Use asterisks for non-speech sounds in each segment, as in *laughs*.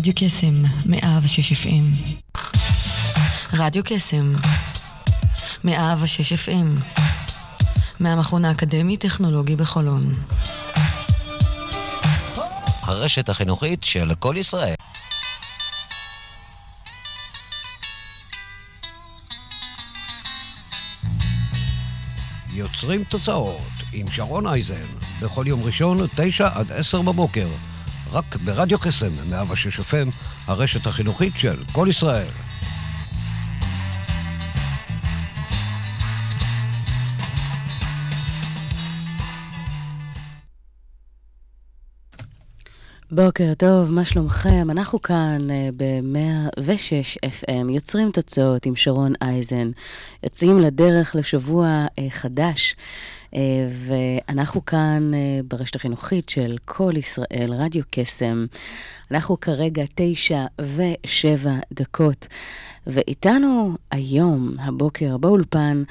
רדיו קסם, 106 FM. רדיו קסם, 106 FM. מהמכון האקדמי-טכנולוגי בחולון. הרשת החינוכית של כל ישראל. יוצרים תוצאות עם שרון אייזן, בכל יום ראשון, תשע עד עשר בבוקר, רק ברדיו קסם, 106 FM, הרשת החינוכית של כל ישראל. בוקר טוב, מה שלומכם? אנחנו כאן uh, ב-106 FM, יוצרים תוצאות עם שרון אייזן, יוצאים לדרך לשבוע uh, חדש, ואנחנו כאן uh, ברשת החינוכית של כל ישראל, רדיו קסם. אנחנו כרגע תשע ושבע דקות, ואיתנו היום, הבוקר, באולפן,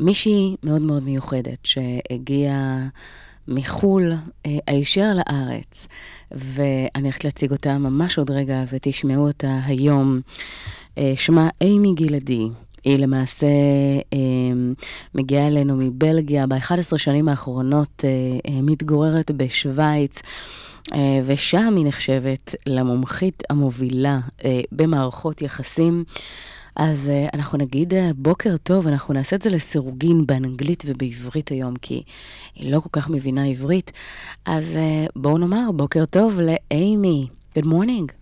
מישהי מאוד מאוד מיוחדת שהגיעה מחו"ל הישר לארץ. ואני הולכת להציג אותה ממש עוד רגע, ותשמעו אותה היום. אה, שמה אימי גלעדי. היא למעשה אה, מגיעה אלינו מבלגיה, ב-11 שנים האחרונות אה, מתגוררת בשוויץ. ושם היא נחשבת למומחית המובילה במערכות יחסים. אז אנחנו נגיד בוקר טוב, אנחנו נעשה את זה לסירוגין באנגלית ובעברית היום, כי היא לא כל כך מבינה עברית. אז בואו נאמר בוקר טוב לאימי. Good morning.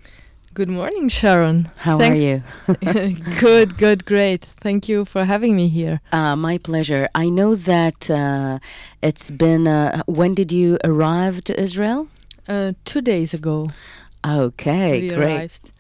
Good morning, Sharon. How Thank are you? *laughs* good, good, great. Thank you for having me here. Uh, my pleasure. I know that uh, it's been. Uh, when did you arrive to Israel? Uh, two days ago. Okay, we great. Arrived.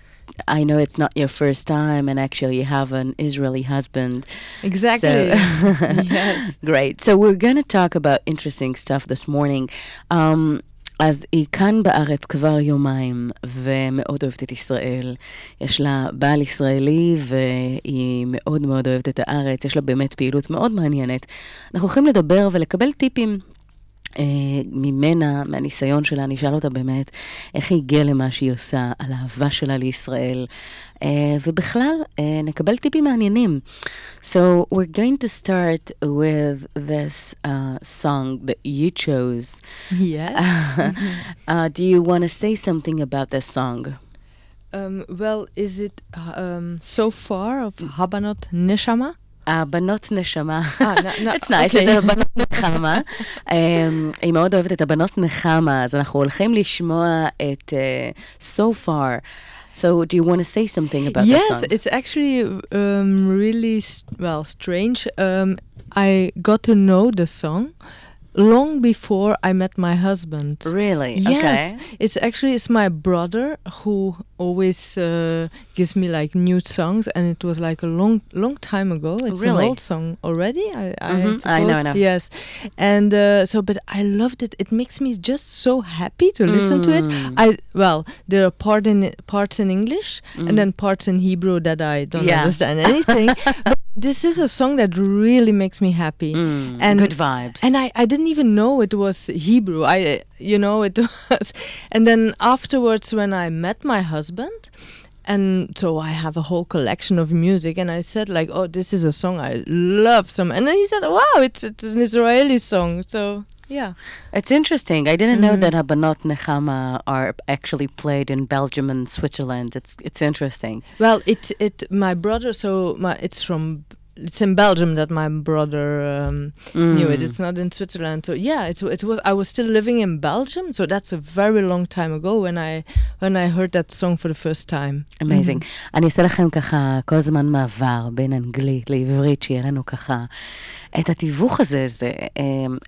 I know it's not your first time, and actually, you have an Israeli husband. Exactly. So *laughs* yes. Great. So, we're going to talk about interesting stuff this morning. Um, אז היא כאן בארץ כבר יומיים, ומאוד אוהבת את ישראל. יש לה בעל ישראלי, והיא מאוד מאוד אוהבת את הארץ. יש לה באמת פעילות מאוד מעניינת. אנחנו הולכים לדבר ולקבל טיפים ממנה, מהניסיון שלה, אני אשאל אותה באמת איך היא הגיעה למה שהיא עושה, על האהבה שלה לישראל, אה, ובכלל, אה, נקבל טיפים מעניינים. So we're going to start with this uh, song that you chose. Yes. uh, do you want to say something about this song? Um, well, is it um, so far of Habanot Neshama? הבנות נשמה. It's nice, זה הבנות נחמה. היא מאוד אוהבת את הבנות נחמה, אז אנחנו הולכים לשמוע את So Far. So, do you want to say something about yes, the song? Yes, it's actually um, really, well, strange. Um, I got to know the song long before I met my husband. Really? Yes. Okay. It's actually it's my brother who always uh, gives me like new songs, and it was like a long, long time ago. It's really? an old song already. I, I, mm-hmm. I know, I know. Yes, and uh, so, but I loved it. It makes me just so happy to listen mm. to it. I well, there are part in parts in English mm. and then parts in Hebrew that I don't yeah. understand *laughs* anything. but this is a song that really makes me happy mm, and good vibes. And I, I didn't even know it was Hebrew. I you know it *laughs* was, and then afterwards when I met my husband, and so I have a whole collection of music, and I said like, oh, this is a song I love some, and then he said, wow, it's it's an Israeli song, so. Yeah. It's interesting. I didn't know mm-hmm. that Habanot Nechama are actually played in Belgium and Switzerland. It's it's interesting. Well, it it my brother so my it's from it's in Belgium that my brother um, Mm. knew it. It's not in Switzerland. So yeah, it it was. I was still living in Belgium, so that's a very long time ago when I when I heard that song for the first time. Amazing. אני אעשה לכם ככה כל זמן מעבר בין אנגלית לעברית, שיהיה לנו ככה את התיווך הזה. זה,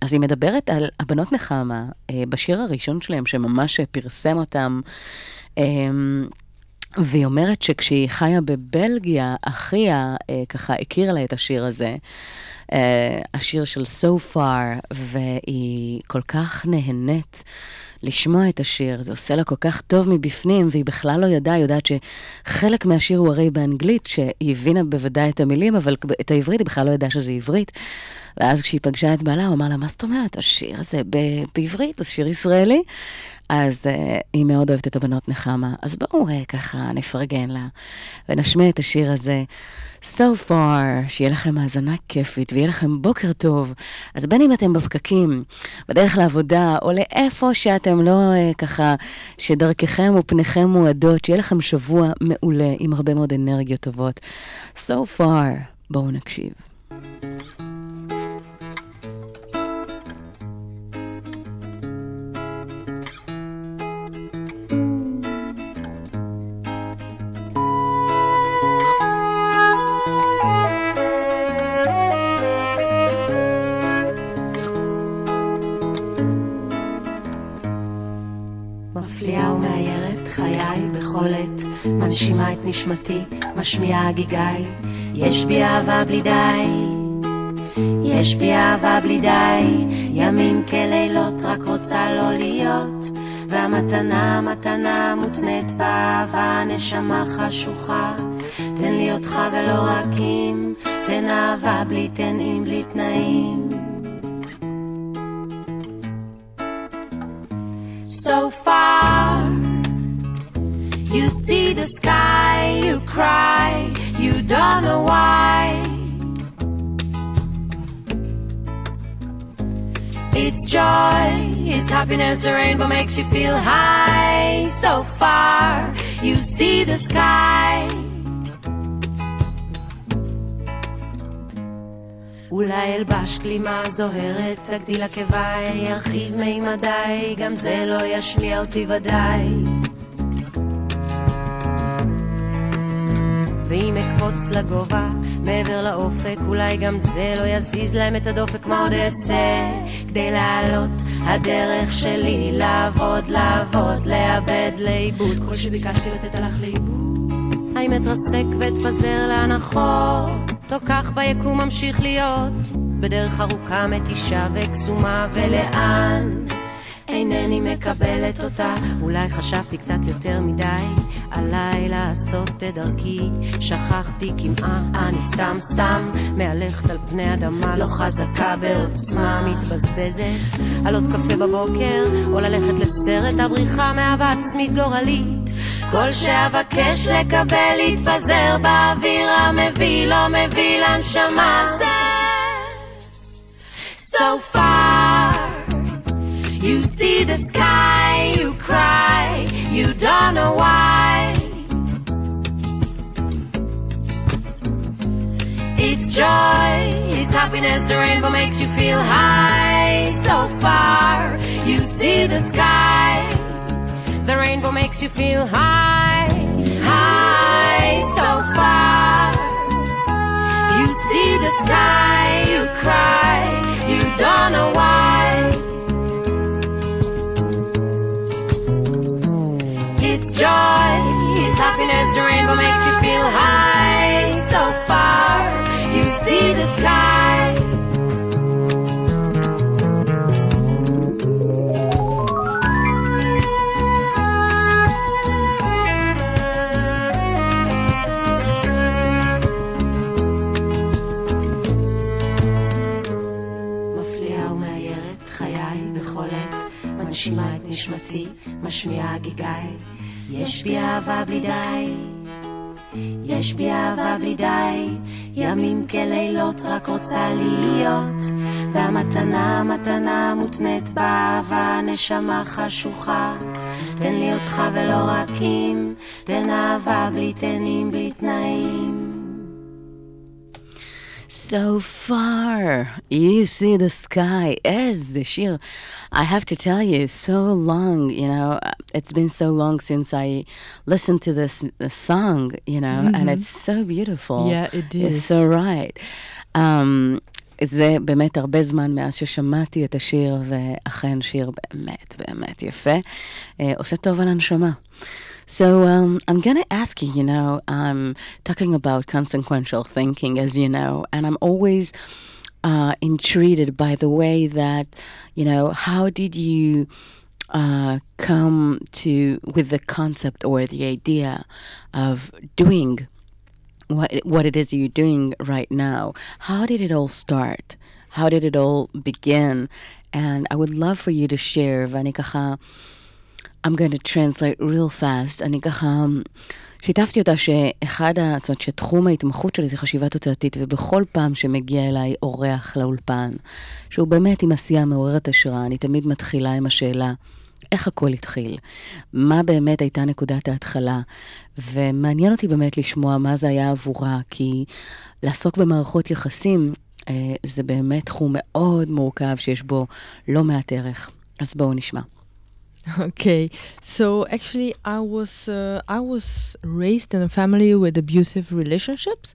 אז היא מדברת על הבנות נחמה בשיר הראשון שלהם, שממש פרסם אותם. והיא אומרת שכשהיא חיה בבלגיה, אחיה אה, ככה הכירה לה את השיר הזה, אה, השיר של So Far, והיא כל כך נהנית לשמוע את השיר, זה עושה לה כל כך טוב מבפנים, והיא בכלל לא ידעה, היא יודעת שחלק מהשיר הוא הרי באנגלית, שהיא הבינה בוודאי את המילים, אבל את העברית היא בכלל לא ידעה שזה עברית. ואז כשהיא פגשה את בעלה, הוא אמר לה, מה זאת אומרת? השיר הזה בעברית, הוא שיר ישראלי. אז uh, היא מאוד אוהבת את הבנות נחמה. אז בואו uh, ככה נפרגן לה ונשמיע את השיר הזה. So far, שיהיה לכם האזנה כיפית ויהיה לכם בוקר טוב. אז בין אם אתם בפקקים, בדרך לעבודה, או לאיפה שאתם לא uh, ככה, שדרככם ופניכם מועדות, שיהיה לכם שבוע מעולה עם הרבה מאוד אנרגיות טובות. So far, בואו נקשיב. נשמתי, משמיעה גיגי. יש בי אהבה בלי די, יש בי אהבה בלי די. ימים כלילות רק רוצה לא להיות. והמתנה, מתנה מותנית באהבה, נשמה חשוכה. תן לי אותך ולא רק אם, תן אהבה בלי תן אם בלי תנאים. So far You see the sky, you cry, you don't know why. It's joy, it's happiness, the rainbow makes you feel high. So far, you see the sky. אולי אלבש כלימה זוהרת, תגדיל עקביי, ירחיב מימדיי, גם זה לא ישמיע אותי ודאי. ואם אקפוץ לגובה, מעבר לאופק, אולי גם זה לא יזיז להם את הדופק, מה עוד אעשה? כדי לעלות, הדרך שלי לעבוד, לעבוד, לאבד, לאיבוד. כל שביקשתי לתת הלך לאיבוד. האם אתרסק ואתפזר להנחות, או כך ביקום ממשיך להיות, בדרך ארוכה מתישה וקסומה, ולאן? אינני מקבלת אותה, אולי חשבתי קצת יותר מדי עליי לעשות את דרכי, שכחתי כמעט, אני סתם סתם מהלכת על פני אדמה לא חזקה בעוצמה מתבזבזת, על עוד קפה בבוקר, או ללכת לסרט הבריחה מאהבה עצמית גורלית. כל שאבקש לקבל להתפזר באוויר המביא לא מביא לנשמה. So far You see the sky, you cry, you don't know why. It's joy, it's happiness, the rainbow makes you feel high. So far, you see the sky, the rainbow makes you feel high, high. So far, you see the sky, you cry, happiness, the rainbow makes you feel high. So far, you see the sky. נשמתי, משמיעה גיגי. יש בי אהבה בלי די, יש בי אהבה בלי די, ימים כלילות רק רוצה להיות, והמתנה, מתנה מותנית באהבה, נשמה חשוכה. תן לי אותך ולא רק אם, תן אהבה בלי תנים, בלי תנאים. So far, you see the sky. איזה שיר. I have to tell you, so long, you know, it's been so long since I listened to this, this song, you know, mm-hmm. and it's so beautiful. Yeah, it is. It's so right. Um, זה באמת הרבה זמן מאז ששמעתי את השיר, ואכן שיר באמת באמת יפה. Uh, עושה טוב על הנשמה. So um, I'm going to ask you, you know, I'm talking about consequential thinking, as you know, and I'm always uh, intrigued by the way that, you know, how did you uh, come to with the concept or the idea of doing what what it is you're doing right now? How did it all start? How did it all begin? And I would love for you to share, Vanikaha I'm going to translate real fast. אני ככה שיתפתי אותה שאחד. זאת אומרת שתחום ההתמחות שלי זה חשיבה תוצאתית, ובכל פעם שמגיע אליי אורח לאולפן, שהוא באמת עם עשייה מעוררת השראה, אני תמיד מתחילה עם השאלה, איך הכל התחיל? מה באמת הייתה נקודת ההתחלה? ומעניין אותי באמת לשמוע מה זה היה עבורה, כי לעסוק במערכות יחסים אה, זה באמת תחום מאוד מורכב שיש בו לא מעט ערך. אז בואו נשמע. *laughs* Okay, so actually, I was uh, I was raised in a family with abusive relationships,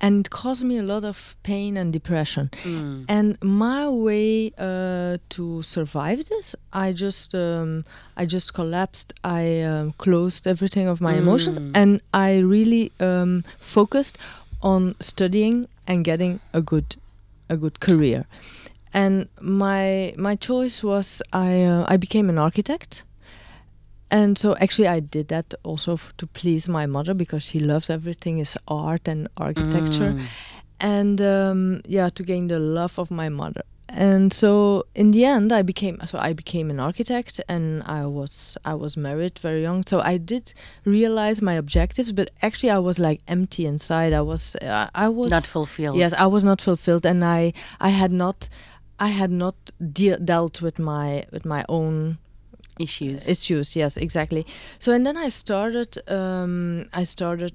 and it caused me a lot of pain and depression. Mm. And my way uh, to survive this, I just um, I just collapsed. I um, closed everything of my emotions, Mm. and I really um, focused on studying and getting a good a good career. And my my choice was I uh, I became an architect. And so actually I did that also f- to please my mother because she loves everything is art and architecture Mm. and um, yeah to gain the love of my mother and so in the end i became so i became an architect and i was i was married very young so i did realize my objectives but actually i was like empty inside i was uh, i was Not fulfilled. yes i was not fulfilled and i i had not i had not de- dealt with my with my own Issues. issues yes exactly so and then i started um i started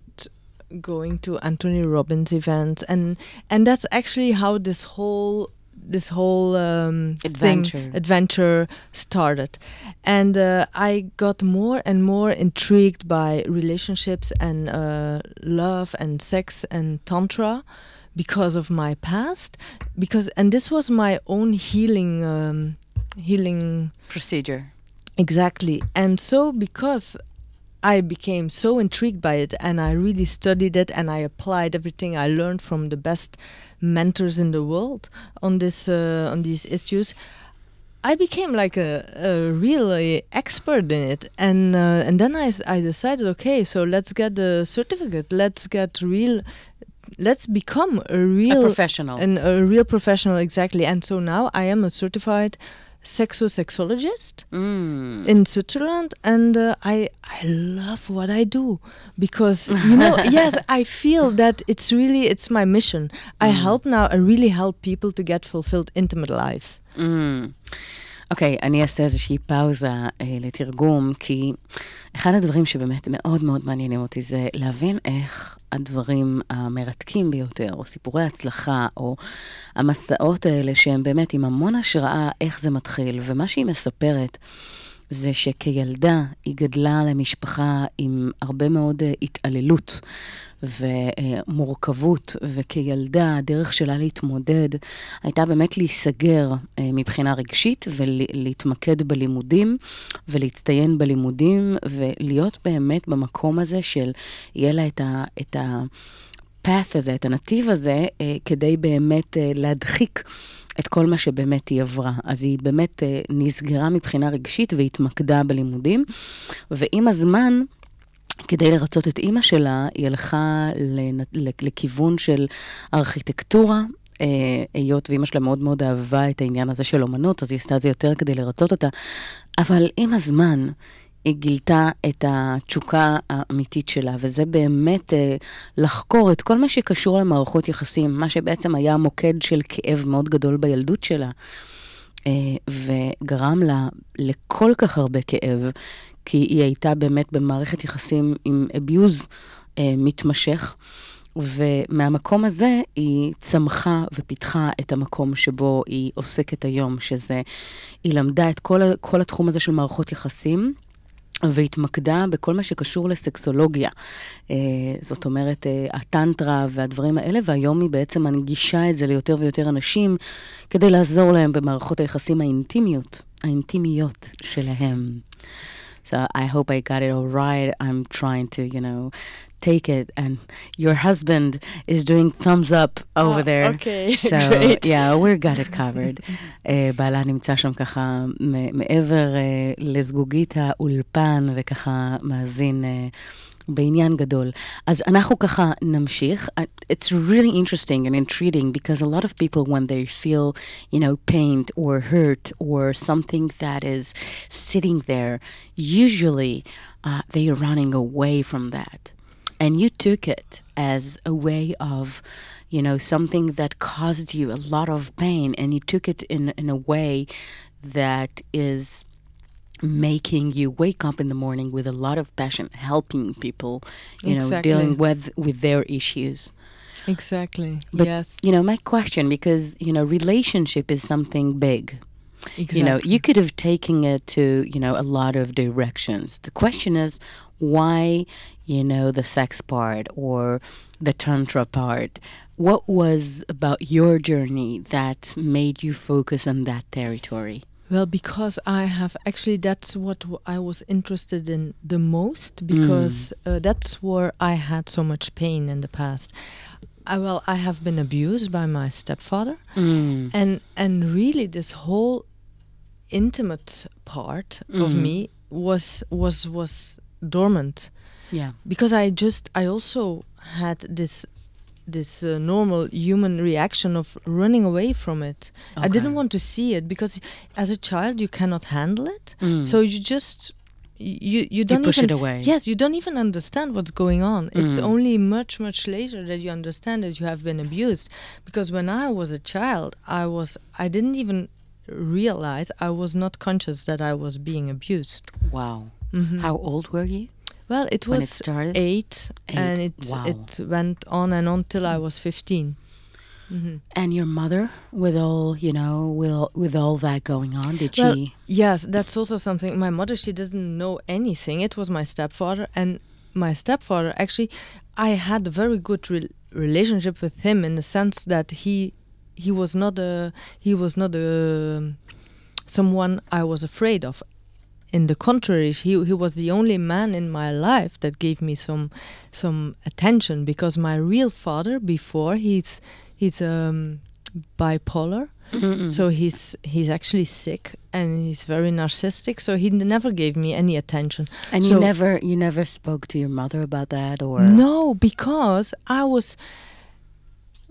going to anthony robbins events and and that's actually how this whole this whole um Adventure. thing, adventure started and uh, i got more and more intrigued by relationships and uh, love and sex and tantra because of my past because and this was my own healing um, healing Procedure. Exactly. And so, because I became so intrigued by it and I really studied it and I applied everything I learned from the best mentors in the world on this uh, on these issues, I became like a, a really expert in it. And uh, and then I, I decided, okay, so let's get a certificate. Let's get real. Let's become a A real professional. and a real professional exactly. And so now I am a certified sexosexologist Mm. in Switzerland, and uh, I I love what I do because you know *laughs* yes I feel that it's really it's my mission. I help now. I really help people to get fulfilled intimate lives. Mm. אוקיי, אני אעשה איזושהי פאוזה אה, לתרגום, כי אחד הדברים שבאמת מאוד מאוד מעניינים אותי זה להבין איך הדברים המרתקים ביותר, או סיפורי הצלחה, או המסעות האלה שהם באמת עם המון השראה, איך זה מתחיל. ומה שהיא מספרת זה שכילדה היא גדלה למשפחה עם הרבה מאוד אה, התעללות. ומורכבות, וכילדה הדרך שלה להתמודד הייתה באמת להיסגר אה, מבחינה רגשית ולהתמקד בלימודים ולהצטיין בלימודים ולהיות באמת במקום הזה של יהיה לה את ה... את ה path הזה, את הנתיב הזה, אה, כדי באמת אה, להדחיק את כל מה שבאמת היא עברה. אז היא באמת נסגרה מבחינה רגשית והתמקדה בלימודים, ועם הזמן, כדי לרצות את אימא שלה, היא הלכה לכיוון של ארכיטקטורה. אה, היות ואימא שלה מאוד מאוד אהבה את העניין הזה של אומנות, אז היא עשתה את זה יותר כדי לרצות אותה. אבל עם הזמן, היא גילתה את התשוקה האמיתית שלה, וזה באמת אה, לחקור את כל מה שקשור למערכות יחסים, מה שבעצם היה מוקד של כאב מאוד גדול בילדות שלה, אה, וגרם לה לכל כך הרבה כאב, כי היא הייתה באמת במערכת יחסים עם abuse אה, מתמשך. ומהמקום הזה היא צמחה ופיתחה את המקום שבו היא עוסקת היום, שזה, היא למדה את כל, כל התחום הזה של מערכות יחסים. והתמקדה בכל מה שקשור לסקסולוגיה. אה, זאת אומרת, אה, הטנטרה והדברים האלה, והיום היא בעצם מנגישה את זה ליותר ויותר אנשים, כדי לעזור להם במערכות היחסים האינטימיות, האינטימיות שלהם. So I hope I got it all right. I'm trying to, you know, take it. And your husband is doing thumbs up over Oh, there. okay, *laughs* So great. yeah, we got it covered. uh, בעלה נמצא שם ככה מ- מעבר uh, לזגוגית האולפן וככה מאזין uh, בעניין גדול. אז אנחנו ככה נמשיך. It's really interesting and intriguing because a lot of people when they feel, you know, pain or hurt or something that is sitting there, usually uh, they are running away from that. And you took it as a way of, you know, something that caused you a lot of pain and you took it in, in a way that is making you wake up in the morning with a lot of passion, helping people, you exactly. know, dealing with with their issues. Exactly. But, yes. You know, my question because you know, relationship is something big. Exactly. You know, you could have taken it to you know a lot of directions. The question is why you know the sex part or the tantra part. What was about your journey that made you focus on that territory? Well, because I have actually, that's what I was interested in the most because mm. uh, that's where I had so much pain in the past. I, well, I have been abused by my stepfather, mm. and and really this whole intimate part mm. of me was was was dormant. Yeah, because I just I also had this this uh, normal human reaction of running away from it. Okay. I didn't want to see it because as a child you cannot handle it. Mm. So you just you you don't you push even, it away. Yes, you don't even understand what's going on. It's Mm. only much much later that you understand that you have been abused. Because when I was a child, I was I didn't even realize I was not conscious that I was being abused. Wow. Mhm. How old were you? Well, it was it eight, Eight, and it wow. it went on and on till I was 15 hmm And your mother, with all you know, with all, with all that going on, did Well, she? Yes, that's also something. My mother, she doesn't know anything. It was my stepfather, and my stepfather actually, I had a very good re- relationship with him in the sense that he he was not a he was not a someone I was afraid of. In the contrary, he he was the only man in my life that gave me some some attention because my real father before he's he's um, bipolar. Mm-mm. So he's he's actually sick and he's very narcissistic. So he never gave me any attention. and so- you never you never spoke to your mother about that, or No, because I was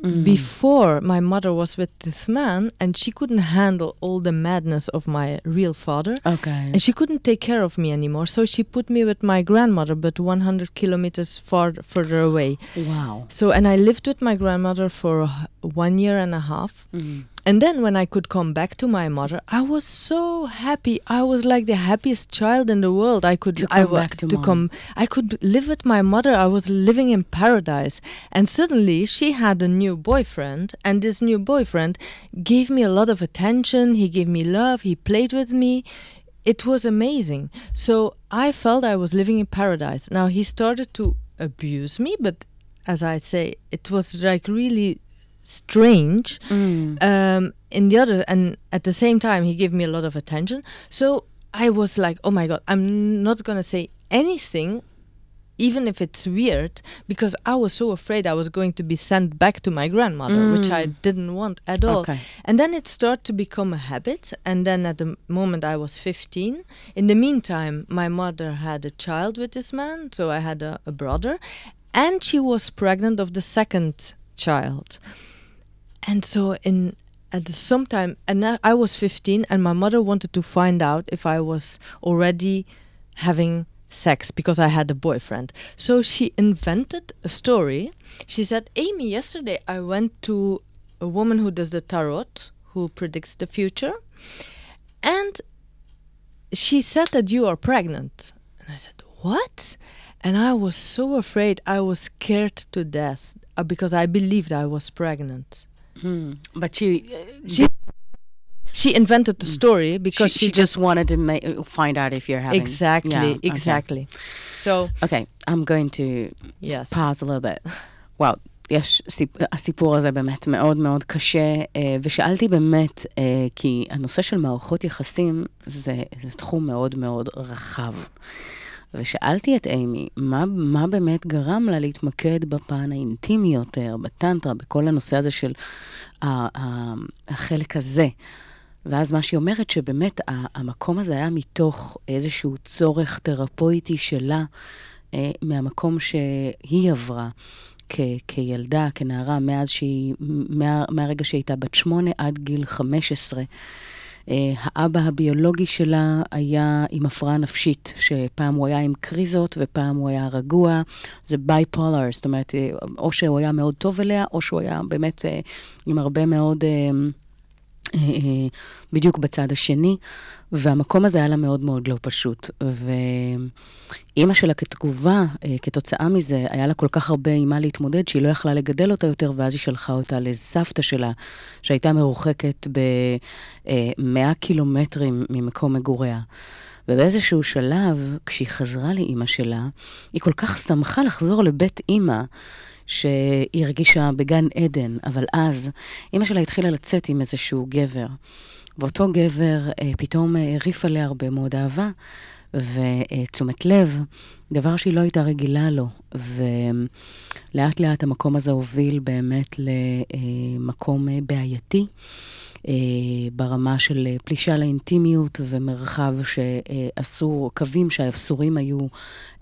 Mm. before my mother was with this man, and she couldn't handle all the madness of my real father, Okay. and she couldn't take care of me anymore. So she put me with my grandmother, but 100 kilometers far further away. wow. So and I lived with my grandmother for one year and a half. Mm. And then when I could come back to my mother, I was so happy. I was like the happiest child in the world. I could To I come wa- back to mom. come I could live with my mother. I was living in paradise. And suddenly she had a new boyfriend and this new boyfriend gave me a lot of attention. He gave me love. He played with me. It was amazing. So I felt I was living in paradise. Now he started to abuse me, but as I say, it was like really strange Mm. um, in the other and at the same time he gave me a lot of attention so i was like oh my god i'm not gonna say anything even if it's weird because i was so afraid i was going to be sent back to my grandmother which i Mm. didn't want at all Okay. and then it started to become a habit and then at the moment i was 15 in the meantime my mother had a child with this man so i had a, a brother and she was pregnant of the second child and so in at the sometime and I, I was 15 and my mother wanted to find out if i was already having sex because i had a boyfriend. So she invented a story. She said amy yesterday i went to a woman who does the tarot who predicts the future and she said that you are pregnant. And i said what? And i was so afraid. I was scared to death uh, because i believed i was pregnant Mm. But she, she she invented the story she, because she, just wanted to ma- find out if you're having exactly Yeah, okay. exactly so Okay, I'm going to yes pause a little bit. וואו, יש, סיפ, הסיפור הזה באמת מאוד מאוד קשה, אה, ושאלתי באמת, אה, כי הנושא של מערכות יחסים זה, זה תחום מאוד מאוד רחב. ושאלתי את אימי, מה, מה באמת גרם לה להתמקד בפן האינטימי יותר, בטנטרה, בכל הנושא הזה של החלק הזה. ואז מה שהיא אומרת, שבאמת המקום הזה היה מתוך איזשהו צורך תרפויטי שלה, אה, מהמקום שהיא עברה. כ- כילדה, כנערה, מאז שהיא, מה, מהרגע שהיא הייתה בת שמונה עד גיל 15. Uh, האבא הביולוגי שלה היה עם הפרעה נפשית, שפעם הוא היה עם קריזות ופעם הוא היה רגוע. זה בייפולר, זאת אומרת, או שהוא היה מאוד טוב אליה, או שהוא היה באמת uh, עם הרבה מאוד... אה, אה, בדיוק בצד השני, והמקום הזה היה לה מאוד מאוד לא פשוט. ואימא שלה כתגובה, אה, כתוצאה מזה, היה לה כל כך הרבה עם מה להתמודד, שהיא לא יכלה לגדל אותה יותר, ואז היא שלחה אותה לסבתא שלה, שהייתה מרוחקת ב-100 קילומטרים ממקום מגוריה. ובאיזשהו שלב, כשהיא חזרה לאימא שלה, היא כל כך שמחה לחזור לבית אימא, שהיא הרגישה בגן עדן, אבל אז אימא שלה התחילה לצאת עם איזשהו גבר. ואותו גבר אה, פתאום הרעיף עליה הרבה מאוד אהבה ותשומת לב, דבר שהיא לא הייתה רגילה לו. ולאט לאט המקום הזה הוביל באמת למקום אה, בעייתי. אה, ברמה של אה, פלישה לאינטימיות ומרחב שאסור, קווים שאסורים היו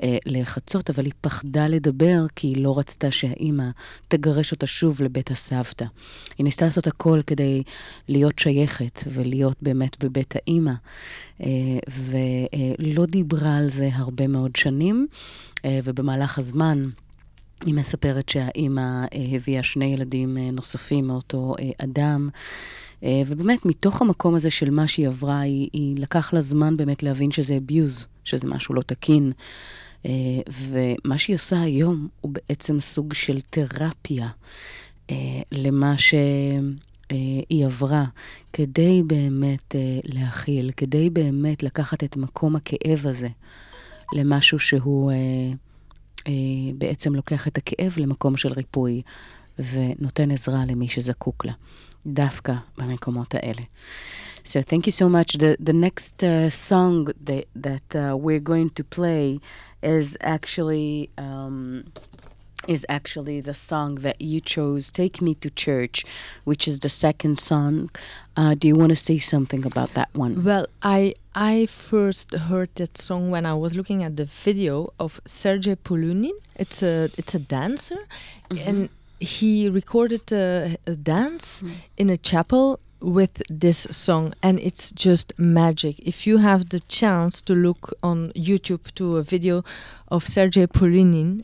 אה, לחצות, אבל היא פחדה לדבר כי היא לא רצתה שהאימא תגרש אותה שוב לבית הסבתא. היא ניסתה לעשות הכל כדי להיות שייכת ולהיות באמת בבית האימא, ולא דיברה על זה הרבה מאוד שנים, ובמהלך הזמן... היא מספרת שהאימא הביאה שני ילדים נוספים מאותו אדם. אה, ובאמת, מתוך המקום הזה של מה שהיא עברה, היא, היא לקח לה זמן באמת להבין שזה abuse, שזה משהו לא תקין. אה, ומה שהיא עושה היום הוא בעצם סוג של תרפיה אה, למה שהיא עברה, כדי באמת להכיל, כדי באמת לקחת את מקום הכאב הזה למשהו שהוא בעצם לוקח את הכאב למקום של ריפוי ונותן עזרה למי שזקוק לה. דווקא במקומות האלה. So thank you so much. The, the next uh, song that, that uh, we're going to play is actually um, is actually the song that you chose, "Take Me to Church," which is the second song. Uh, do you want to say something about that one? Well, I I first heard that song when I was looking at the video of Sergei Polunin. It's a it's a dancer, mm -hmm. and he recorded a, a dance mm. in a chapel with this song and it's just magic if you have the chance to look on youtube to a video of sergei polinin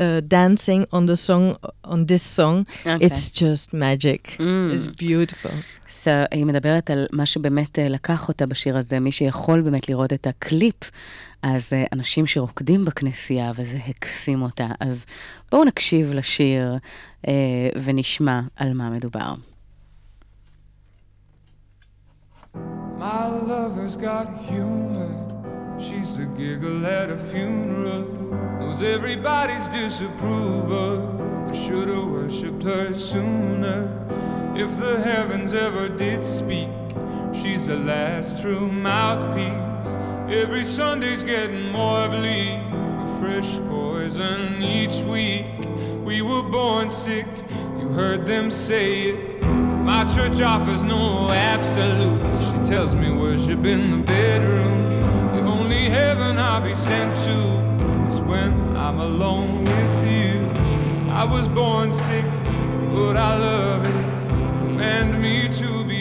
uh, dancing on the song on this song okay. it's just magic mm. it's beautiful so היא מדברת על מה שבאמת לקח אותה בשיר הזה מי שיכול באמת לראות את הקליפ אז uh, אנשים שרוקדים בכנסייה, וזה הקסים אותה. אז בואו נקשיב לשיר uh, ונשמע על מה מדובר. My lover's got humor. She's the giggle at a funeral. Knows everybody's disapproval. I should have worshipped her sooner. If the heavens ever did speak, she's the last true mouthpiece. Every Sunday's getting more bleak, a fresh poison each week. We were born sick, you heard them say it. My church offers no absolutes. She tells me worship in the bedroom. The only heaven I'll be sent to is when I'm alone with you. I was born sick, but I love it. Command me to be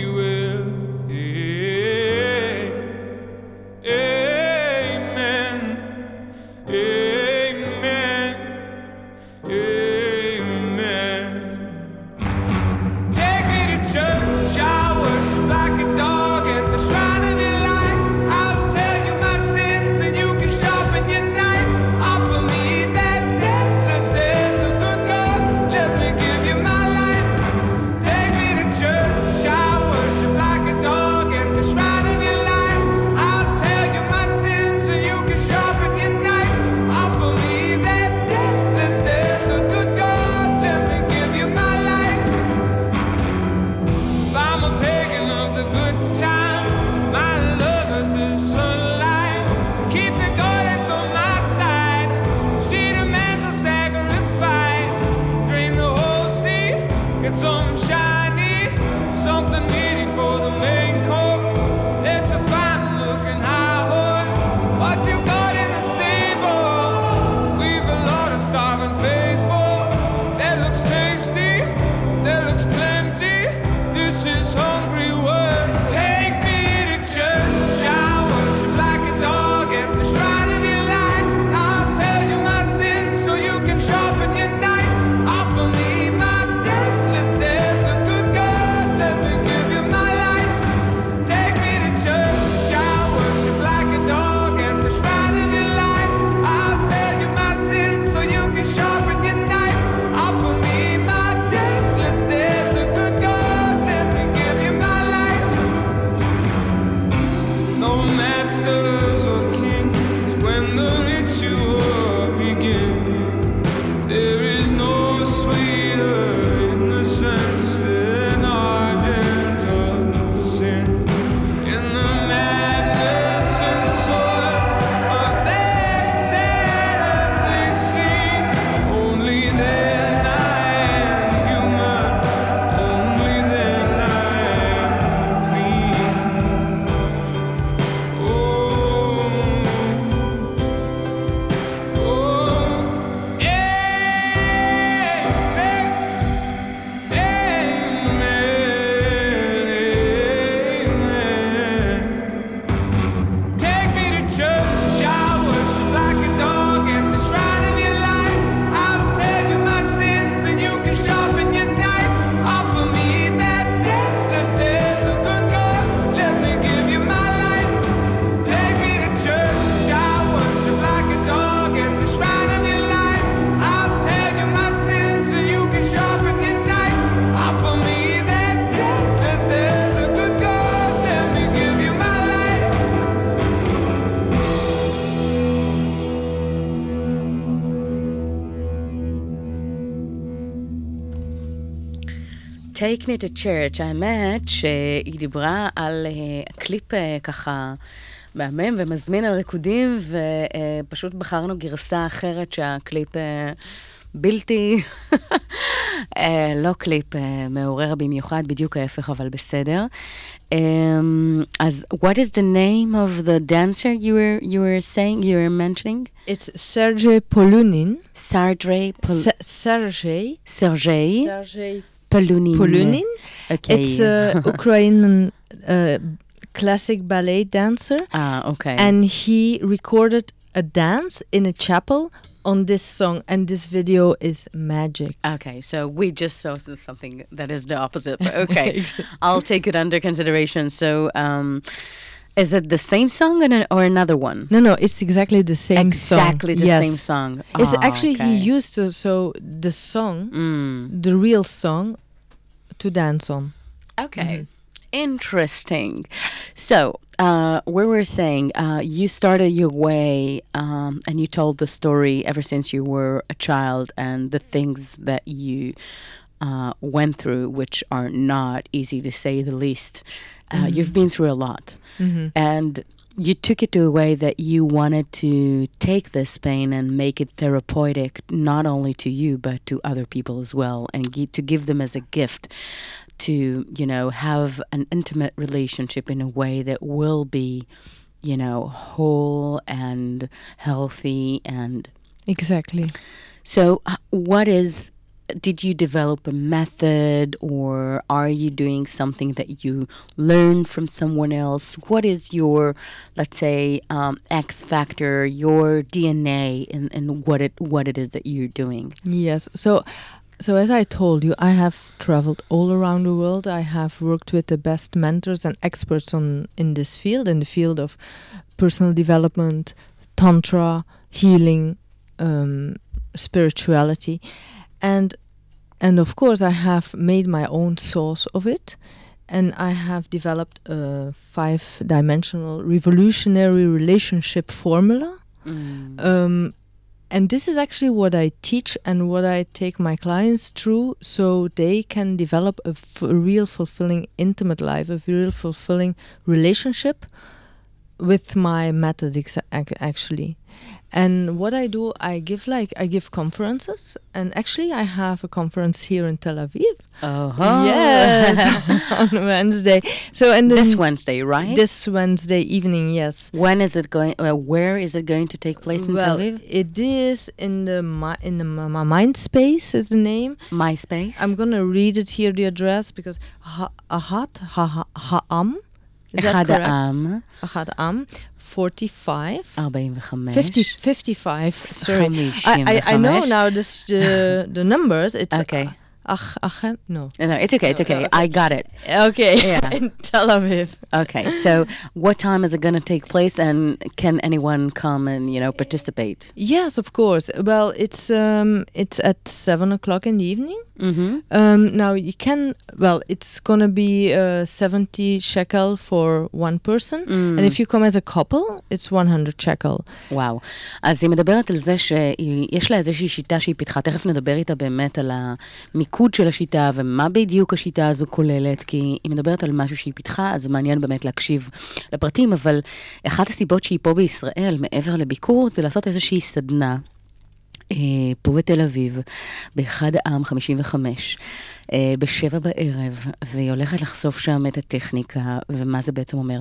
Me to Church, האמת שהיא דיברה על uh, קליפ uh, ככה מהמם ומזמין על ריקודים, ופשוט uh, בחרנו גרסה אחרת שהקליפ uh, בלתי, uh, לא קליפ uh, מעורר במיוחד, בדיוק ההפך, אבל בסדר. Um, אז what is the name of the dancer you were, you were saying, you were mentioning? It's Sergei Polunin. Sergei Pol- Sergei. Sergei. Sergei Polunin. Polunin. Okay. It's a *laughs* Ukrainian uh, classic ballet dancer, ah, okay. and he recorded a dance in a chapel on this song, and this video is magic. Okay, so we just saw something that is the opposite, but *laughs* okay, I'll take it under consideration. So, um, is it the same song and an, or another one? No, no, it's exactly the same exactly song. the yes. same song. It's Ah, actually okay. he used to so the song, Mm, the real song, to dance on. okay, interesting. So, uh, we were saying uh, you started your way um, and you told the story ever since you were a child and the things that you uh, went through, which are not easy to say the least. Uh, You've been through a lot. and you took it to a way that you wanted to take this pain and make it therapeutic not only to you but to other people as well and to give them as a gift to you know have an intimate relationship in a way that will be you know whole and healthy and Exactly. so, h- what is, did you develop a method or are you doing something that you learned from someone else? What is your, let's say, um, X factor, your DNA and, in what it what it is that you're doing? Yes. So, so as I told you, I have traveled all around the world. I have worked with the best mentors and experts on in this field, in the field of personal development, tantra, healing, um, spirituality, and and of course I have made my own source of it. And I have developed a five dimensional revolutionary relationship formula um, and this is actually what I teach and what I take my clients through so they can develop a, f- a real fulfilling intimate life, a real fulfilling relationship with my method actually. And what I do, I give like I give conferences, and actually I have a conference here in Tel Aviv. Oh, uh-huh. yes, *laughs* on Wednesday. So and this Wednesday, right? This Wednesday evening, yes. When is it going? Uh, where is it going to take place in well, Tel Aviv? It is in the in the my, mind space is the name. My space. I'm gonna read it here the address because ha, ahat ha, ha, ha'am. Is that correct? Am. Ahad Am 45 45. 50 55 sorry. I, I, I know now this the the numbers. It's *laughs* Okay. Ach, Achem? No. No, it's okay, it's okay. I got it. Okay. Yeah. *laughs* In Tel Aviv. Okay, so what time is it going to take place, and can anyone come and you know participate? Yes, of course. Well, it's um, it's at seven o'clock in the evening. Mm-hmm. Um, now you can. Well, it's gonna be uh, seventy shekel for one person, and if you come as a couple, it's one hundred shekel. וואו. אז היא מדברת על זה שיש לה איזושהי שיטה שהיא פיתחה, תכף נדבר איתה באמת על המיקוד של השיטה ומה בדיוק השיטה הזו כוללת, כי היא מדברת על משהו שהיא פיתחה, אז מעניין באמת להקשיב לפרטים, אבל אחת הסיבות שהיא פה בישראל, מעבר לביקור, זה לעשות איזושהי סדנה. אה, פה בתל אביב, באחד העם 55, אה, בשבע בערב, והיא הולכת לחשוף שם את הטכניקה ומה זה בעצם אומר.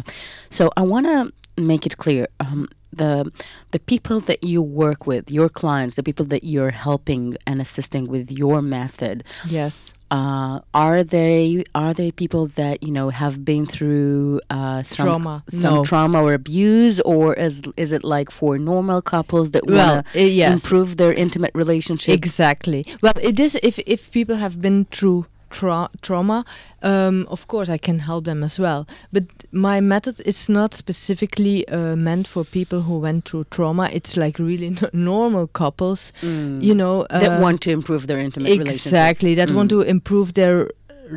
So I want to make it clear, um, the, the people that you work with, your clients, the people that you're helping and assisting with your method, Yes. uh, are they are they people that you know have been through uh, some Trauma. some No. trauma or abuse, or is is it like for normal couples that Well, want to uh, yes. improve their intimate relationship? Exactly. Well, it is if if people have been through tra- trauma, um, of course I can help them as well. But my method is not specifically uh, meant for people who went through trauma. It's like really n- normal couples, you know, Mm. that uh, want to improve their intimate relationship. exactly that want Mm. to improve their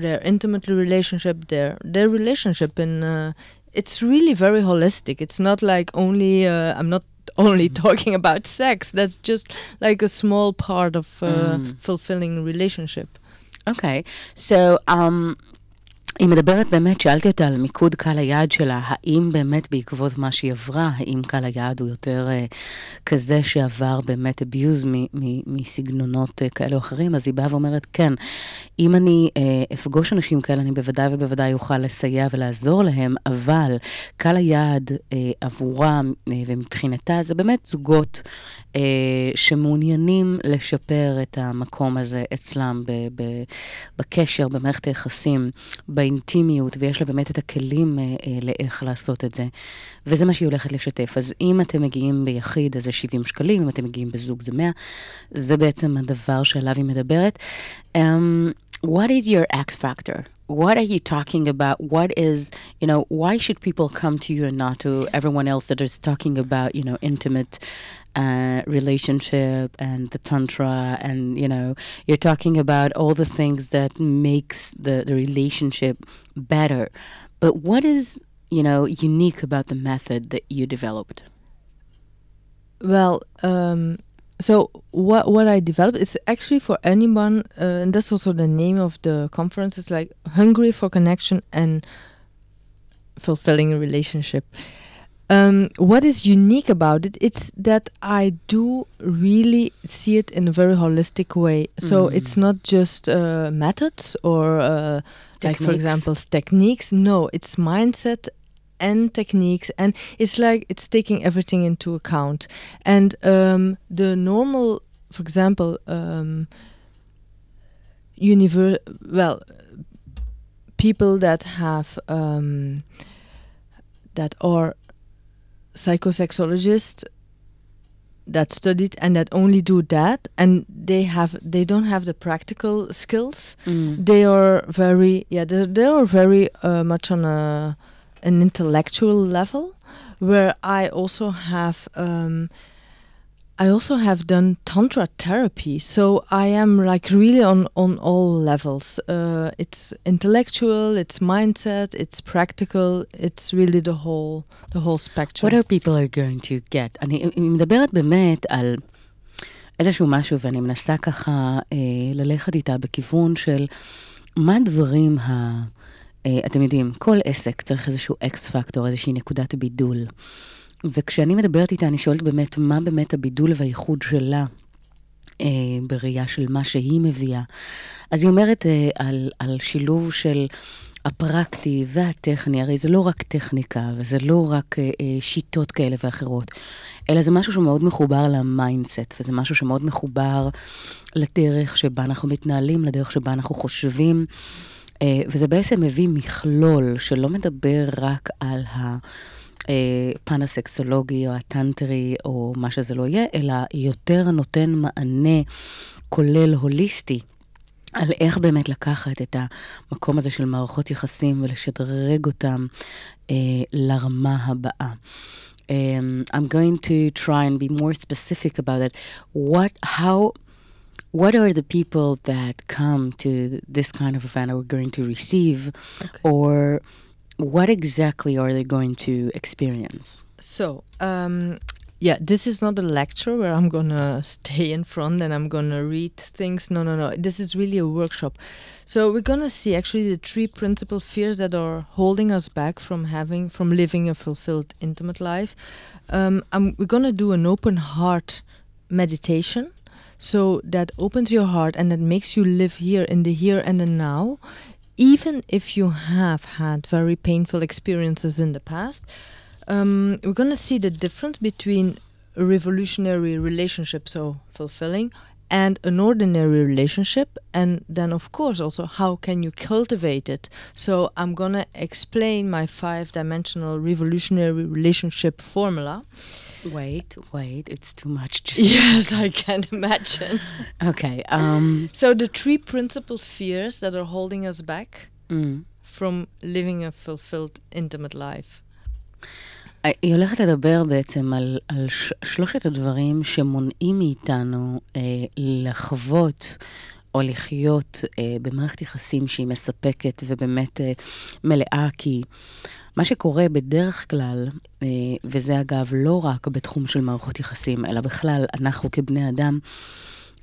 their intimate relationship, their their relationship, and uh, it's really very holistic. It's not like only uh, I'm not only talking about sex. That's just like a small part of uh, Mm. fulfilling relationship. אוקיי, so, um, היא מדברת באמת, שאלתי אותה על מיקוד קהל היעד שלה, האם באמת בעקבות מה שהיא עברה, האם קהל היעד הוא יותר uh, כזה שעבר באמת abuse מסגנונות uh, כאלה או אחרים, אז היא באה ואומרת, כן, אם אני uh, אפגוש אנשים כאלה, אני בוודאי ובוודאי אוכל לסייע ולעזור להם, אבל קהל היעד uh, עבורם uh, ומבחינתה זה באמת זוגות uh, שמעוניינים לשפר את המקום הזה אצלם ב- ב- בקשר, במערכת היחסים, באינטימיות, ויש לה באמת את הכלים אה, אה, לאיך לעשות את זה. וזה מה שהיא הולכת לשתף. אז אם אתם מגיעים ביחיד, אז זה 70 שקלים, אם אתם מגיעים בזוג זה 100. זה בעצם הדבר שעליו היא מדברת. Um, what is your X factor? What are you talking about? What is, you know, why should people come to you and not to everyone else that is talking about, you know, intimate uh, relationship and the tantra and you know you're talking about all the things that makes the, the relationship better but what is you know unique about the method that you developed Well, um, so what what I developed is actually for anyone, uh, and that's also the name of the conference. It's like hungry for connection and fulfilling relationship. Um, what is unique about it? It's that I do really see it in a very holistic way. So Mm. it's not just uh, methods or, uh, like for example, techniques. No, it's mindset and techniques, and it's like it's taking everything into account. And um, the normal, for example, um, univer- well, people that have um, that are psychosexologists that studied and that only do that and they have they don't have the practical skills. They are very yeah they, they are very uh, much on a an intellectual level where i also have um, i also have done tantra therapy so i am like really on on all levels uh, it's intellectual it's mindset it's practical it's really the whole the whole spectrum What are people are going to get? אני, מדברת באמת על איזשהו משהו, ואני מנסה ככה אה, ללכת איתה בכיוון של מה הדברים ה... אה, אתם יודעים, כל עסק צריך איזשהו אקס פקטור, איזושהי נקודת בידול. וכשאני מדברת איתה, אני שואלת באמת, מה באמת הבידול והייחוד שלה אה, בראייה של מה שהיא מביאה. אז היא אומרת אה, על, על שילוב של הפרקטי והטכני, הרי זה לא רק טכניקה, וזה לא רק אה, אה, שיטות כאלה ואחרות, אלא זה משהו שמאוד מחובר ל mindset, וזה משהו שמאוד מחובר לדרך שבה אנחנו מתנהלים, לדרך שבה אנחנו חושבים. אה, וזה בעצם מביא מכלול שלא מדבר רק על הפן הסקסולוגי או הטנטרי או מה שזה לא יהיה, אלא יותר נותן מענה כולל הוליסטי על איך באמת לקחת את המקום הזה של מערכות יחסים ולשדרג אותם אה, לרמה הבאה. Um, I'm going to try and be more specific about it. What, how, what are the people that come to this kind of event are going to receive, okay. or what exactly are they going to experience? So, um, yeah, this is not a lecture where I'm gonna *laughs* stay in front and I'm gonna read things. No, no, no. This is really a workshop. So we're gonna see actually the three principal fears that are holding us back from having, from living a fulfilled, intimate life. Um, we're gonna do an open heart meditation. So that opens your heart and that makes you live here in the here and the now, even if you have had very painful experiences in the past um, we're going to see the difference between revolutionary relationship, so fulfilling, and an ordinary relationship and then of course also how can you cultivate it? So i'm going to explain my five dimensional revolutionary relationship formula. Wait wait it's too much *laughs* yes i can imagine. *laughs* Okay um so the three principal fears that are holding us back mm. from living a fulfilled intimate life היא הולכת לדבר בעצם על, על שלושת הדברים שמונעים מאיתנו אה, לחוות או לחיות אה, במערכת יחסים שהיא מספקת ובאמת אה, מלאה, כי מה שקורה בדרך כלל, אה, וזה אגב לא רק בתחום של מערכות יחסים, אלא בכלל, אנחנו כבני אדם,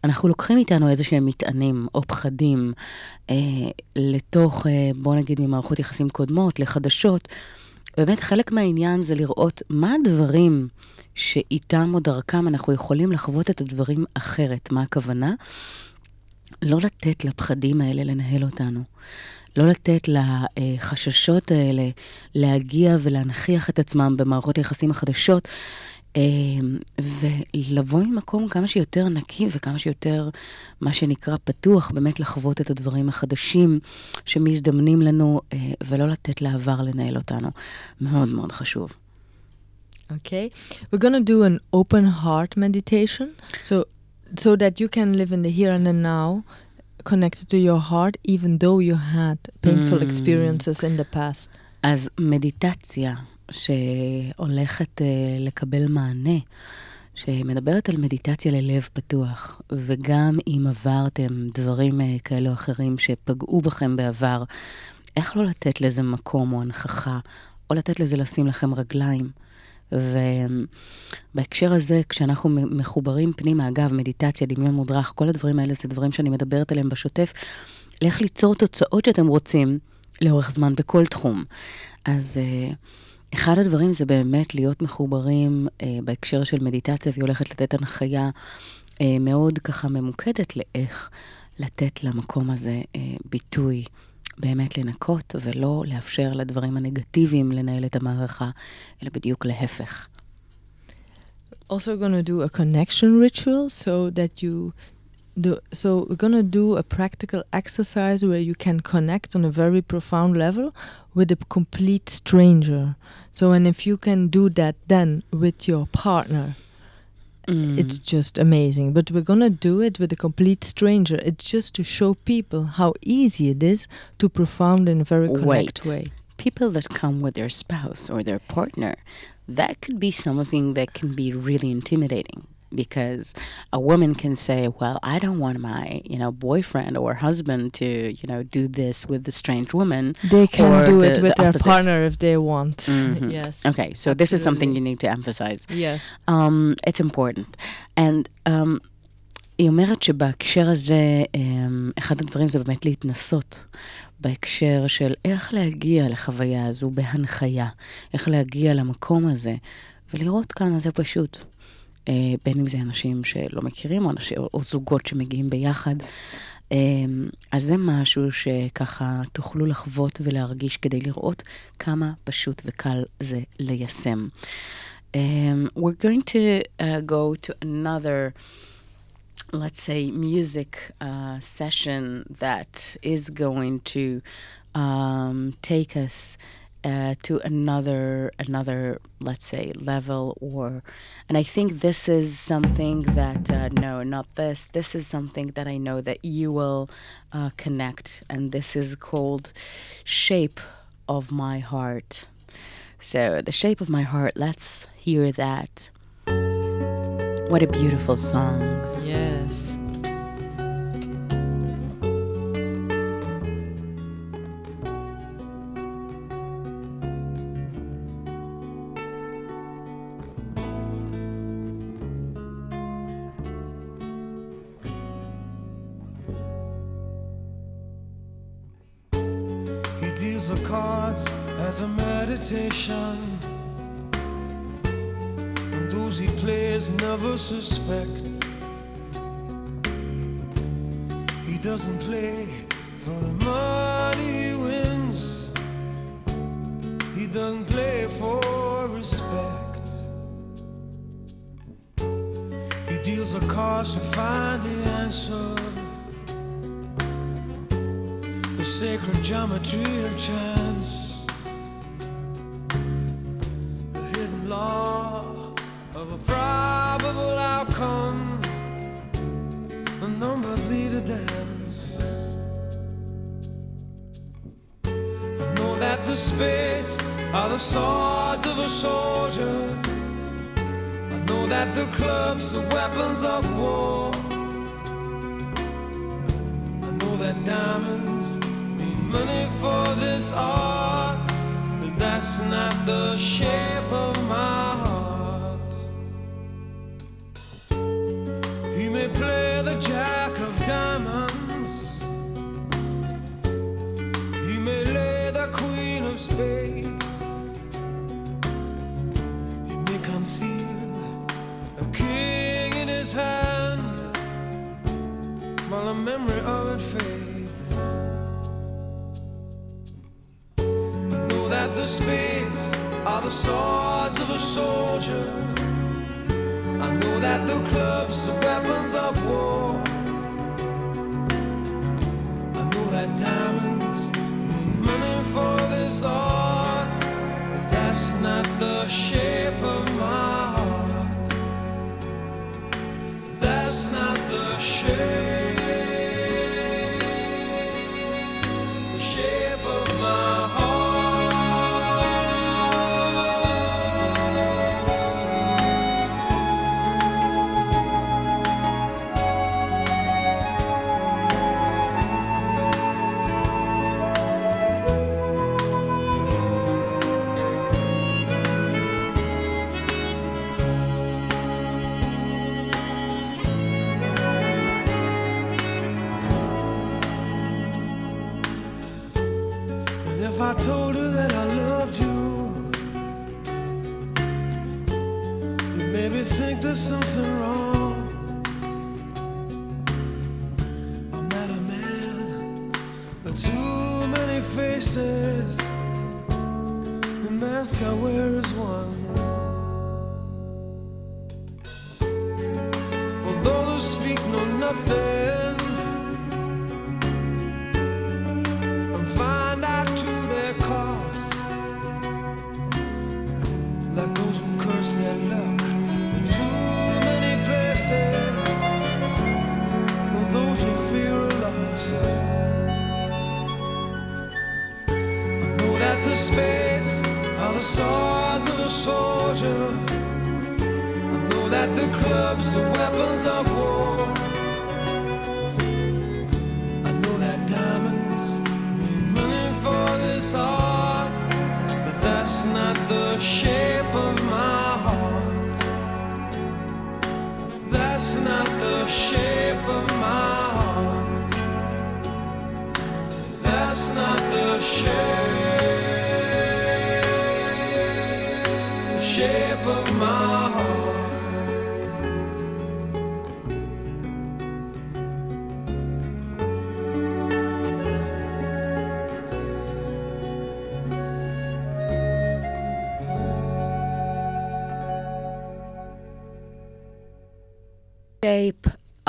אנחנו לוקחים איתנו איזה שהם מטענים או פחדים אה, לתוך, אה, בוא נגיד, ממערכות יחסים קודמות לחדשות. באמת חלק מהעניין זה לראות מה הדברים שאיתם או דרכם אנחנו יכולים לחוות את הדברים אחרת. מה הכוונה? לא לתת לפחדים האלה לנהל אותנו. לא לתת לחששות האלה להגיע ולהנכיח את עצמם במערכות היחסים החדשות, ולבוא ממקום כמה שיותר נקי וכמה שיותר, מה שנקרא, פתוח, באמת לחוות את הדברים החדשים שמזדמנים לנו, אה, ולא לתת לעבר לנהל אותנו. מאוד מאוד חשוב. Okay, we're going to do an open heart meditation, so so that you can live in the here and the now, connected to your heart, even though you had painful mm. experiences in the past. אז מדיטציה שהולכת uh, לקבל מענה, שמדברת על מדיטציה ללב פתוח, וגם אם עברתם דברים uh, כאלה או אחרים שפגעו בכם בעבר, איך לא לתת לזה מקום או הנכחה, או לתת לזה לשים לכם רגליים. ובהקשר הזה, כשאנחנו מחוברים פנימה, אגב, מדיטציה, דמיון מודרך, כל הדברים האלה זה דברים שאני מדברת עליהם בשוטף, לאיך ליצור תוצאות שאתם רוצים לאורך זמן בכל תחום. אז uh, אחד הדברים זה באמת להיות מחוברים אה, בהקשר של מדיטציה, והיא הולכת לתת הנחיה אה, מאוד ככה ממוקדת לאיך לתת למקום הזה אה, ביטוי, באמת לנקות, ולא לאפשר לדברים הנגטיביים לנהל את המערכה, אלא בדיוק להפך. Also going to do a connection ritual so that you the, so we're going to do a practical exercise where you can connect on a very profound level with a complete stranger. So and if you can do that then with your partner, mm. it's just amazing. But we're going to do it with a complete stranger. It's just to show people how easy it is to profound in a very connect Wait. way. People that come with their spouse or their partner, that could be something that can be really intimidating because a woman can say, "Well, I don't want my you know boyfriend or husband to you know do this with the strange woman." They can do the, it with the their opposite. partner if they want. Mm-hmm. *laughs* yes. Okay, so absolutely. this is something you need to emphasize. Yes. Um, it's important, and um, היא אומרת שבהקשר הזה, אחד הדברים זה באמת להתנסות בהקשר של איך להגיע לחוויה הזו בהנחיה, איך להגיע למקום הזה, ולראות כמה זה פשוט. אה, בין אם זה אנשים שלא מכירים, או, אנשים, או זוגות שמגיעים ביחד. אה, אז זה משהו שככה תוכלו לחוות ולהרגיש כדי לראות כמה פשוט וקל זה ליישם. Um, we're going to uh, go to another, let's say, music uh, session that is going to um, take us uh, to another another let's say level or and i think this is something that uh, no not this. This is something that i know that you will uh, connect and this is called shape of my heart. So the shape of my heart let's hear that. What a beautiful song. cards as a meditation. And those he plays never suspect. He doesn't play for the money he wins, he doesn't play for respect. He deals a cards to find the answer sacred geometry of chance.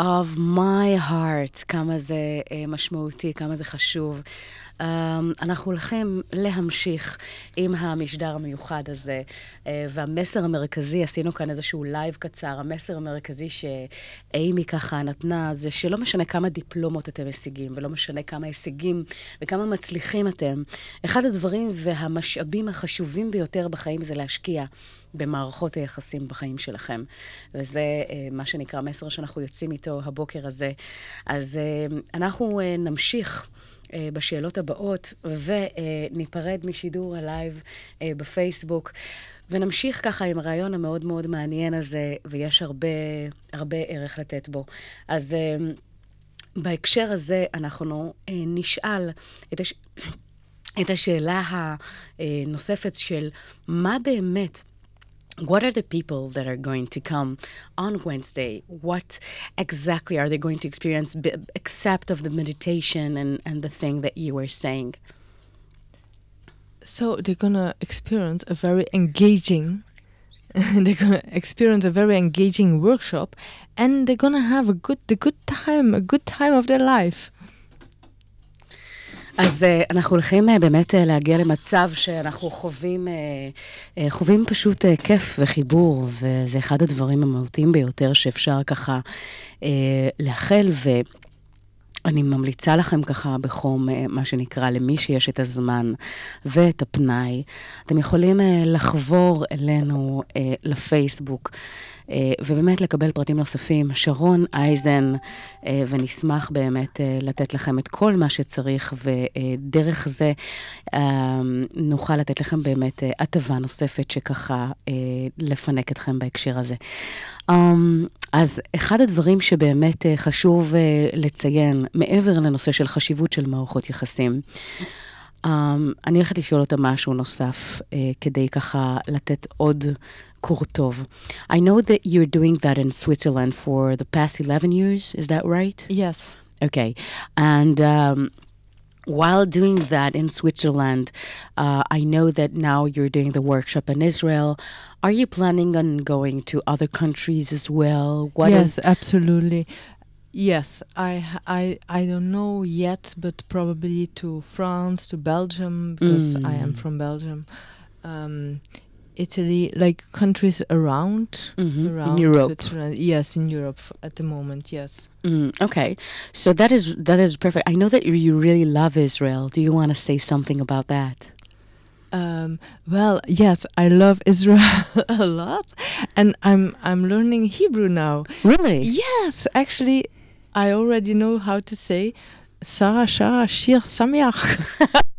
Of my heart, כמה זה uh, משמעותי, כמה זה חשוב. Um, אנחנו הולכים להמשיך עם המשדר המיוחד הזה, uh, והמסר המרכזי, עשינו כאן איזשהו לייב קצר, המסר המרכזי שאימי ככה נתנה, זה שלא משנה כמה דיפלומות אתם משיגים, ולא משנה כמה הישגים וכמה מצליחים אתם, אחד הדברים והמשאבים החשובים ביותר בחיים זה להשקיע. במערכות היחסים בחיים שלכם. וזה uh, מה שנקרא מסר שאנחנו יוצאים איתו הבוקר הזה. אז uh, אנחנו uh, נמשיך. בשאלות הבאות, וניפרד משידור הלייב בפייסבוק, ונמשיך ככה עם הרעיון המאוד מאוד מעניין הזה, ויש הרבה, הרבה ערך לתת בו. אז בהקשר הזה אנחנו נשאל את, הש... את השאלה הנוספת של מה באמת what are the people that are going to come on Wednesday? What exactly are they going to experience, except of the meditation and, and the thing that you were saying? So they're gonna experience a very engaging. *laughs* they're gonna experience a very engaging workshop, and they're gonna have a good, the good time, a good time of their life. אז uh, אנחנו הולכים uh, באמת uh, להגיע למצב שאנחנו חווים, חווים פשוט כיף וחיבור, וזה אחד הדברים המהותיים ביותר שאפשר ככה לאחל, ואני ממליצה לכם ככה בחום, מה שנקרא, למי שיש את הזמן ואת הפנאי, אתם יכולים לחבור אלינו לפייסבוק. אה, ובאמת לקבל פרטים נוספים. שרון אייזן, אה, ונשמח באמת אה, לתת לכם את כל מה שצריך, ודרך זה נוכל לתת לכם באמת הטבה נוספת שככה לפנק אתכם בהקשר הזה. אמ, אז אחד הדברים שבאמת חשוב לציין, מעבר לנושא של חשיבות של מערכות יחסים, Um, אני הולכת לשאול אותה משהו נוסף, uh, כדי ככה לתת עוד Kurtov. I know that you're doing that in Switzerland for the past 11 years, is that right? Yes. Okay. And um, while doing that in Switzerland, uh, I know that now you're doing the workshop in Israel. Are you planning on going to other countries as well? What yes, is absolutely. Yes, I, I, I don't know yet, but probably to France, to Belgium, because mm. I am mm. from Belgium. Um, Italy, like countries around, mm-hmm. around Europe. Switzerland. Yes, in Europe at the moment. Yes. Mm, okay, so that is that is perfect. I know that you really love Israel. Do you want to say something about that? Um, well, yes, I love *laughs* Israel a lot, and I'm I'm learning Hebrew now. Really? Yes, actually, I already know how to say Sarah Shara Shir Sameach. *laughs*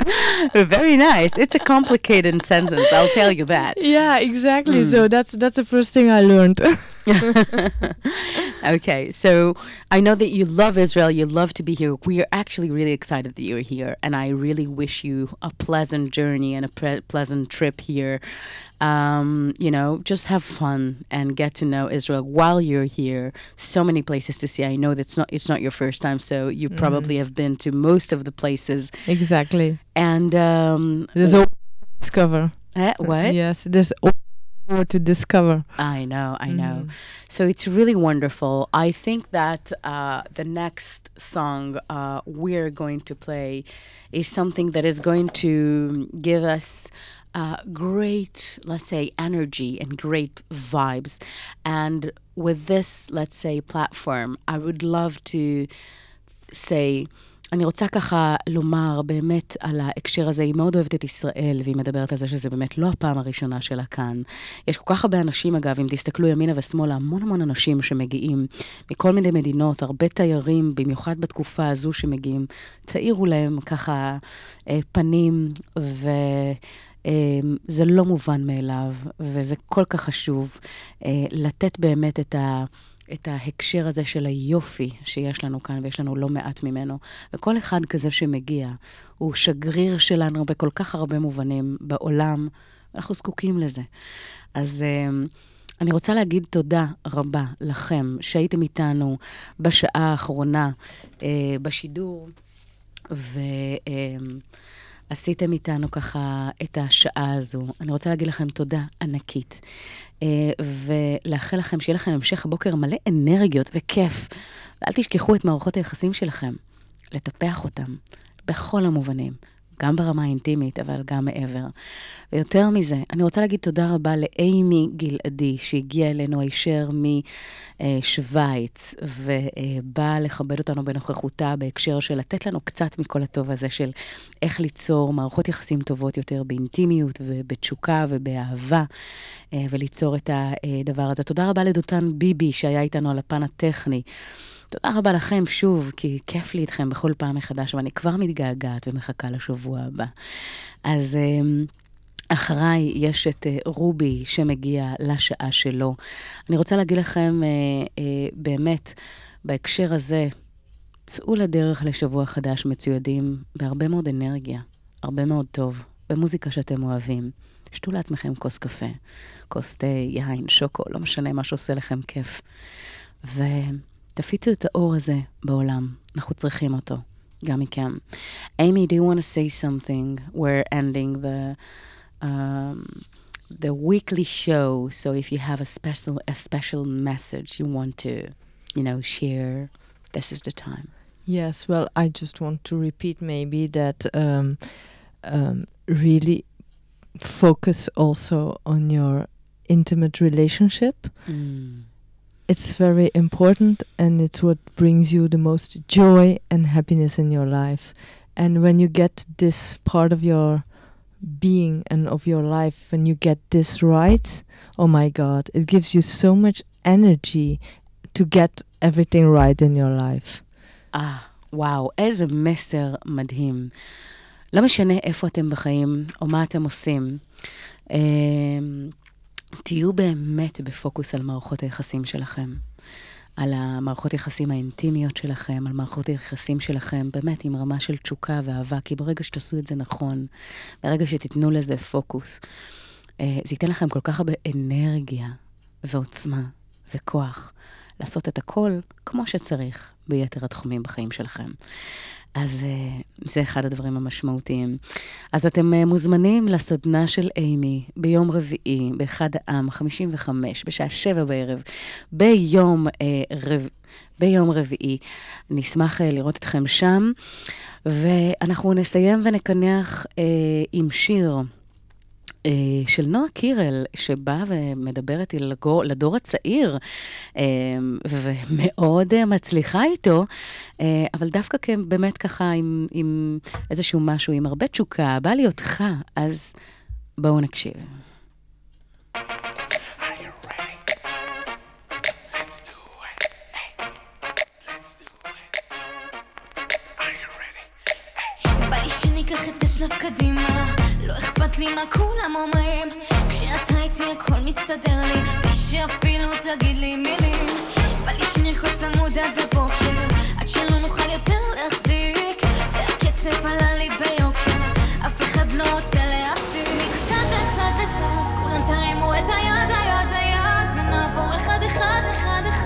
*laughs* Very nice. It's a complicated sentence, I'll tell you that. Yeah, exactly. Mm. So that's that's the first thing I learned. *laughs* okay, so I know that you love Israel, you love to be here. We are actually really excited that you're here, and I really wish you a pleasant journey and a pre- pleasant trip here. Um, you know, just have fun and get to know Israel while you're here. So many places to see. I know that's not it's not your first time, so you mm. probably have been to most of the places. Exactly. And um, there's a discover. Uh, what? Yes, there's more to discover. I know, I know. Mm. So it's really wonderful. I think that uh, the next song uh, we're going to play is something that is going to give us. Uh, great, let's say, energy and great vibes. And with this, let's say, platform, I would love to say, אני רוצה ככה לומר באמת על ההקשר הזה, היא מאוד אוהבת את ישראל, והיא מדברת על זה שזה באמת לא הפעם הראשונה שלה כאן. יש כל כך הרבה אנשים, אגב, אם תסתכלו ימינה ושמאלה, המון המון אנשים שמגיעים מכל מיני מדינות, הרבה תיירים, במיוחד בתקופה הזו שמגיעים, תאירו להם ככה אה, פנים, ו... אה, זה לא מובן מאליו, וזה כל כך חשוב אה, לתת באמת את ה... את ההקשר הזה של היופי שיש לנו כאן, ויש לנו לא מעט ממנו. וכל אחד כזה שמגיע, הוא שגריר שלנו בכל כך הרבה מובנים בעולם, ואנחנו זקוקים לזה. אז uh, אני רוצה להגיד תודה רבה לכם שהייתם איתנו בשעה האחרונה uh, בשידור, ו... עשיתם איתנו ככה את השעה הזו. אני רוצה להגיד לכם תודה ענקית, אה, ולאחל לכם שיהיה לכם המשך הבוקר מלא אנרגיות וכיף. ואל תשכחו את מערכות היחסים שלכם, לטפח אותם בכל המובנים. גם ברמה האינטימית, אבל גם מעבר. ויותר מזה, אני רוצה להגיד תודה רבה לאימי גלעדי, שהגיעה אלינו הישר משוויץ, ובאה לכבד אותנו בנוכחותה בהקשר של לתת לנו קצת מכל הטוב הזה של איך ליצור מערכות יחסים טובות יותר באינטימיות ובתשוקה ובאהבה, וליצור את הדבר הזה. תודה רבה לדותן ביבי, שהיה איתנו על הפן הטכני. תודה רבה לכם שוב, כי כיף לי איתכם בכל פעם מחדש, ואני כבר מתגעגעת ומחכה לשבוע הבא. אז... אמ, אחריי יש את uh, רובי שמגיע לשעה שלו. אני רוצה להגיד לכם, uh, uh, באמת, בהקשר הזה, צאו לדרך לשבוע חדש מצוידים בהרבה מאוד אנרגיה, הרבה מאוד טוב, במוזיקה שאתם אוהבים. שתו לעצמכם כוס קפה, כוס תה, יין, שוקו, לא משנה מה שעושה לכם כיף. ו... תפיצו את האור הזה בעולם, אנחנו צריכים אותו, גם מכם. Amy, do you want to say something? We're ending the, um, the weekly show, so if you have a special, a special message you want to, you know, share, this is the time. Yes, well, I just want to repeat maybe that um, um, really focus also on your intimate relationship. Mm. it's very important and it's what brings you the most joy and happiness in your life. And when you get this part of your being and of your life, when you get this right, oh my God, it gives you so much energy to get everything right in your life. אה, וואו, איזה מסר מדהים. לא משנה איפה אתם בחיים או מה אתם עושים. תהיו באמת בפוקוס על מערכות היחסים שלכם. על המערכות יחסים האינטימיות שלכם, על מערכות היחסים שלכם, באמת עם רמה של תשוקה ואהבה, כי ברגע שתעשו את זה נכון, ברגע שתיתנו לזה פוקוס, אה, זה ייתן לכם כל כך הרבה אנרגיה ועוצמה וכוח לעשות את הכל כמו שצריך ביתר התחומים בחיים שלכם. אז uh, זה אחד הדברים המשמעותיים. אז אתם uh, מוזמנים לסדנה של אימי ביום רביעי, באחד העם, 55, בשעה שבע בערב, ביום, uh, רב... ביום רביעי. נשמח לראות אתכם שם, ואנחנו נסיים ונקנח עם שיר. אה, של נועה קירל, שבאה ומדברת לדור, לדור הצעיר, אה, ומאוד אה, מצליחה איתו, אבל דווקא באמת ככה עם, עם איזשהו משהו, עם הרבה תשוקה, בא לי אותך, אז בואו נקשיב. שלב קדימה לא אכפת לי מה כולם אומרים. כשאתה איתי הכל מסתדר לי. בלי שאפילו תגיד לי מילים. בא לי שנרקוד צמוד עד הבוקר עד שלא נוכל יותר להחזיק. והקצב עלה לי ביוקר אף אחד לא רוצה להפסיק. מקצת לצד לצד כולם תרימו את היד היד היד ונעבור אחד אחד אחד אחד.